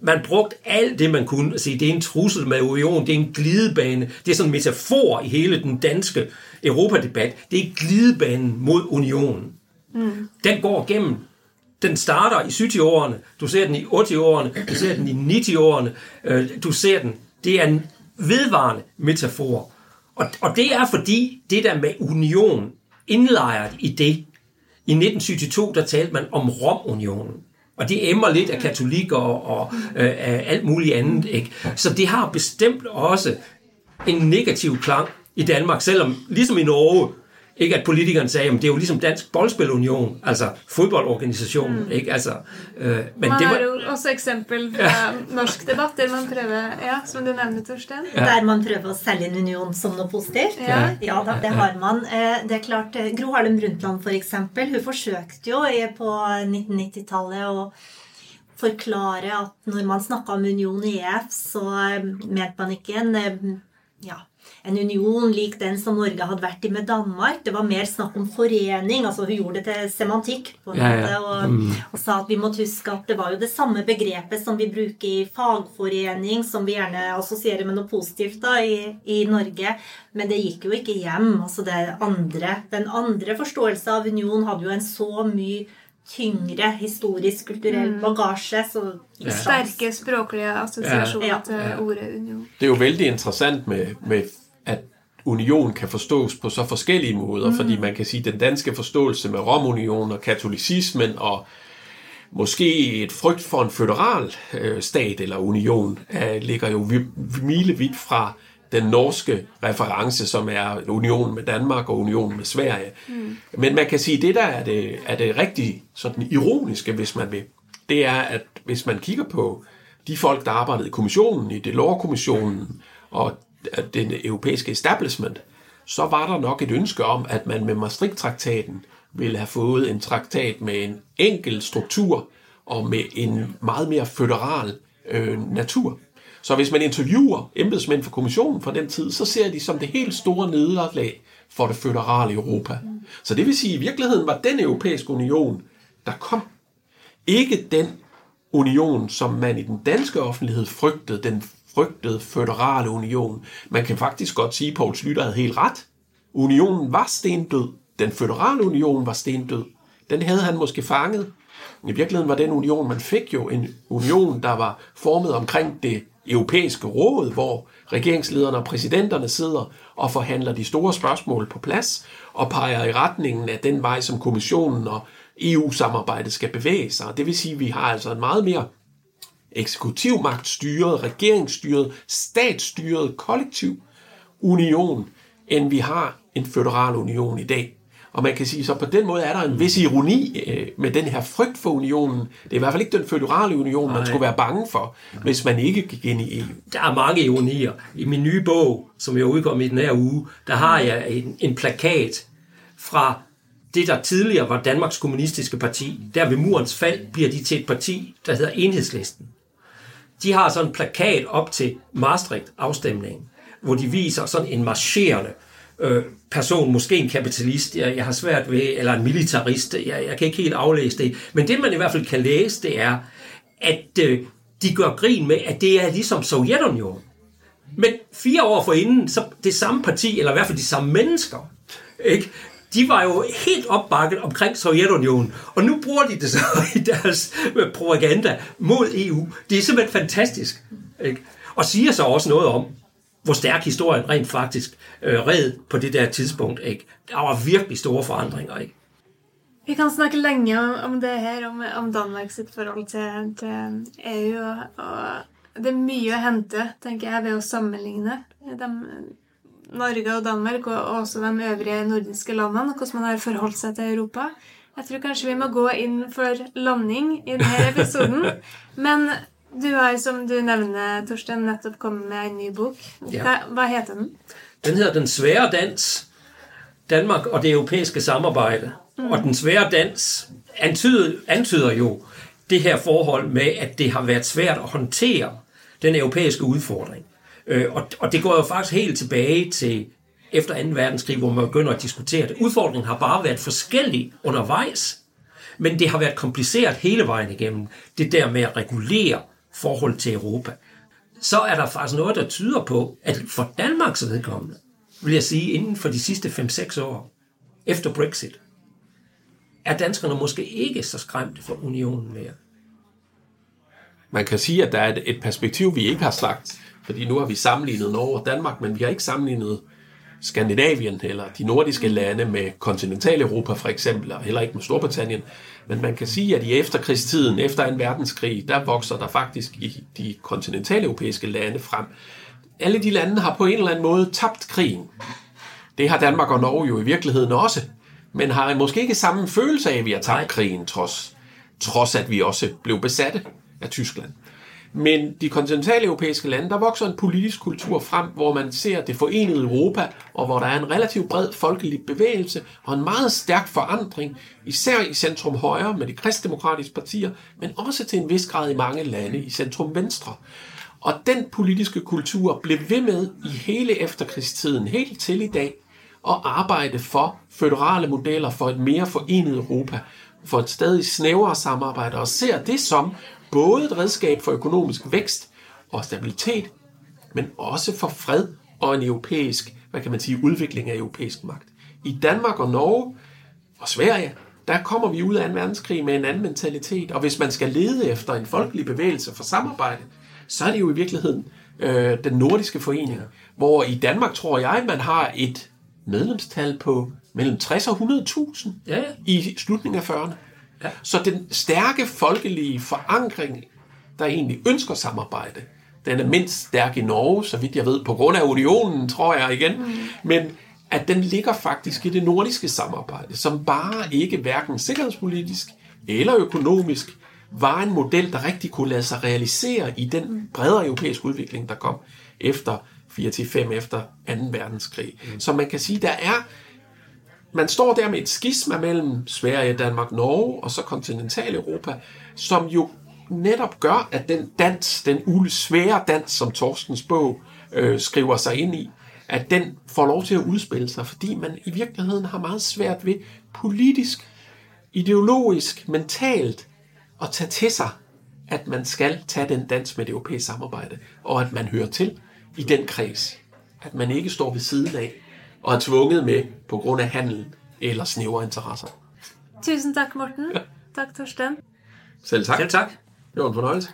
Man brugte alt det, man kunne. Sige, det er en trussel med union, det er en glidebane. Det er sådan en metafor i hele den danske europadebat. Det er glidebanen mod unionen. Mm. Den går gennem den starter i 70-årene, du ser den i 80-årene, du ser den i 90-årene, øh, du ser den. Det er en vedvarende metafor. Og, og det er fordi, det der med union, indlejret i det, i 1972, der talte man om Romunionen. Og det emmer lidt af katolikker og, og øh, af alt muligt andet. Ikke? Så det har bestemt også en negativ klang i Danmark, selvom ligesom i Norge, ikke at politikeren sagde, at det er jo ligesom Dansk Boldspilunion, altså fodboldorganisationen, mm. ikke? Altså, øh, men man det var... har jo også eksempel fra ja. norsk debat, der man prøver, ja, som du nævnte, Torsten. Ja. Der man prøver at sælge en union som noget positivt. Ja, ja da, det har man. Eh, det er klart, eh, Gro Harlem Brundtland for eksempel, hun forsøgte jo på 1990-tallet å forklare at når man snakket om union i EF, så eh, mente man ikke en ja, en union lik den som Norge hadde vært i med Danmark. Det var mer snakk om forening. altså Hun gjorde det til semantikk på en ja, måte, ja. Og, mm. og, sa at vi måtte huske at det var jo det samme begrepet som vi bruker i fagforening, som vi gjerne assosierer med noe positivt da, i, i Norge. Men det gikk jo ikke hjem. altså det andre, Den andre forståelsen av union hadde jo en så mye tyngre historisk, kulturell mm. bagasje. Så ja. Sterke språklige assosiasjoner ja. til ordet union. Det er jo veldig interessant med, med at union kan forstås på så forskellige måder, mm. fordi man kan sige, at den danske forståelse med Romunion og katolicismen og måske et frygt for en føderal øh, stat eller union øh, ligger jo milevidt fra den norske reference, som er unionen med Danmark og unionen med Sverige. Mm. Men man kan sige, at det der er det, er det rigtig sådan ironiske, hvis man vil, det er, at hvis man kigger på de folk, der arbejdede i kommissionen, i Delors-kommissionen, og den europæiske establishment, så var der nok et ønske om, at man med Maastricht-traktaten ville have fået en traktat med en enkel struktur og med en meget mere føderal øh, natur. Så hvis man interviewer embedsmænd for kommissionen fra den tid, så ser de som det helt store nederlag for det føderale Europa. Så det vil sige, at i virkeligheden var den europæiske union, der kom, ikke den union, som man i den danske offentlighed frygtede, den frygtede føderale union. Man kan faktisk godt sige, at Poul Slytter havde helt ret. Unionen var stendød. Den føderale union var stendød. Den havde han måske fanget. I virkeligheden var den union, man fik jo en union, der var formet omkring det europæiske råd, hvor regeringslederne og præsidenterne sidder og forhandler de store spørgsmål på plads og peger i retningen af den vej, som kommissionen og EU-samarbejdet skal bevæge sig. Det vil sige, at vi har altså en meget mere eksekutivmagtstyret, regeringsstyret, statsstyret, kollektiv union, end vi har en føderal union i dag. Og man kan sige, så på den måde er der en vis ironi øh, med den her frygt for unionen. Det er i hvert fald ikke den føderale union, man Nej. skulle være bange for, hvis man ikke gik ind i EU. Der er mange ironier. I min nye bog, som jeg udkom i den her uge, der har jeg en, en plakat fra det, der tidligere var Danmarks Kommunistiske Parti. Der ved murens fald bliver de til et parti, der hedder Enhedslisten. De har sådan en plakat op til Maastricht-afstemningen, hvor de viser sådan en marcherende øh, person, måske en kapitalist, jeg, jeg har svært ved, eller en militarist, jeg, jeg kan ikke helt aflæse det. Men det, man i hvert fald kan læse, det er, at øh, de gør grin med, at det er ligesom Sovjetunionen. Men fire år forinden, så det samme parti, eller i hvert fald de samme mennesker, ikke? De var jo helt opbakket omkring Sovjetunionen, og nu bruger de det så i deres øh, propaganda mod EU. Det er simpelthen fantastisk. Ikke? Og siger så også noget om, hvor stærk historien rent faktisk øh, red på det der tidspunkt. Ikke? Der var virkelig store forandringer. Ikke? Vi kan snakke længe om det her, om, om Danmarks forhold til, til EU. Og, og det er mye at hente, tænker jeg, ved at sammenligne dem, Norge og Danmark, og også de øvrige nordiske landene, hvordan man har forholdt seg til Europa. Jeg tror kanskje vi må gå inn for landing i denne episoden. Men Du har, som du nevner, Torsten, netop kommet med en ny bok. Hva, hvad heter den? Den hedder Den svære dans. Danmark og det europæiske samarbejde. Mm. Og den svære dans antyder, antyder jo det her forhold med, at det har været svært at håndtere den europæiske udfordring. Øh, og, og det går jo faktisk helt tilbage til efter 2. verdenskrig, hvor man begynder at diskutere det. Udfordringen har bare været forskellig undervejs, men det har været kompliceret hele vejen igennem. Det der med at regulere forhold til Europa. Så er der faktisk noget, der tyder på, at for Danmarks vedkommende, vil jeg sige, inden for de sidste 5-6 år, efter Brexit, er danskerne måske ikke så skræmte for unionen mere. Man kan sige, at der er et, et perspektiv, vi ikke har sagt, fordi nu har vi sammenlignet Norge og Danmark, men vi har ikke sammenlignet Skandinavien eller de nordiske lande med kontinentaleuropa for eksempel, og heller ikke med Storbritannien. Men man kan sige, at i efterkrigstiden, efter en verdenskrig, der vokser der faktisk i de kontinentaleuropæiske lande frem. Alle de lande har på en eller anden måde tabt krigen. Det har Danmark og Norge jo i virkeligheden også, men har måske ikke samme følelse af, at vi har tabt krigen, trods, trods at vi også blev besatte af Tyskland. Men de kontinentale europæiske lande, der vokser en politisk kultur frem, hvor man ser det forenede Europa, og hvor der er en relativt bred folkelig bevægelse og en meget stærk forandring, især i centrum højre med de kristdemokratiske partier, men også til en vis grad i mange lande i centrum venstre. Og den politiske kultur blev ved med i hele efterkrigstiden, helt til i dag, at arbejde for føderale modeller for et mere forenet Europa, for et stadig snævrere samarbejde, og ser det som både et redskab for økonomisk vækst og stabilitet, men også for fred og en europæisk, hvad kan man sige, udvikling af europæisk magt. I Danmark og Norge og Sverige, der kommer vi ud af en verdenskrig med en anden mentalitet, og hvis man skal lede efter en folkelig bevægelse for samarbejde, så er det jo i virkeligheden øh, den nordiske forening, hvor i Danmark tror jeg, man har et medlemstal på mellem 60 og 100.000 Ja, ja. i slutningen af 40'erne. Ja. Så den stærke folkelige forankring, der egentlig ønsker samarbejde, den er mindst stærk i Norge, så vidt jeg ved, på grund af unionen, tror jeg igen. Mm. Men at den ligger faktisk i det nordiske samarbejde, som bare ikke hverken sikkerhedspolitisk eller økonomisk var en model, der rigtig kunne lade sig realisere i den bredere europæiske udvikling, der kom efter 4-5 efter 2. verdenskrig. Mm. Så man kan sige, der er man står der med et skisma mellem Sverige, Danmark, Norge og så kontinentaleuropa, som jo netop gør, at den dans, den usvære dans, som Torstens bog øh, skriver sig ind i, at den får lov til at udspille sig, fordi man i virkeligheden har meget svært ved politisk, ideologisk, mentalt at tage til sig, at man skal tage den dans med det europæiske samarbejde, og at man hører til i den kreds. At man ikke står ved siden af og er tvunget med på grund af handel eller snævre interesser. Tusind tak, Morten. Tak, Torsten. Selv tak. Selv tak. Det var en fornøjelse.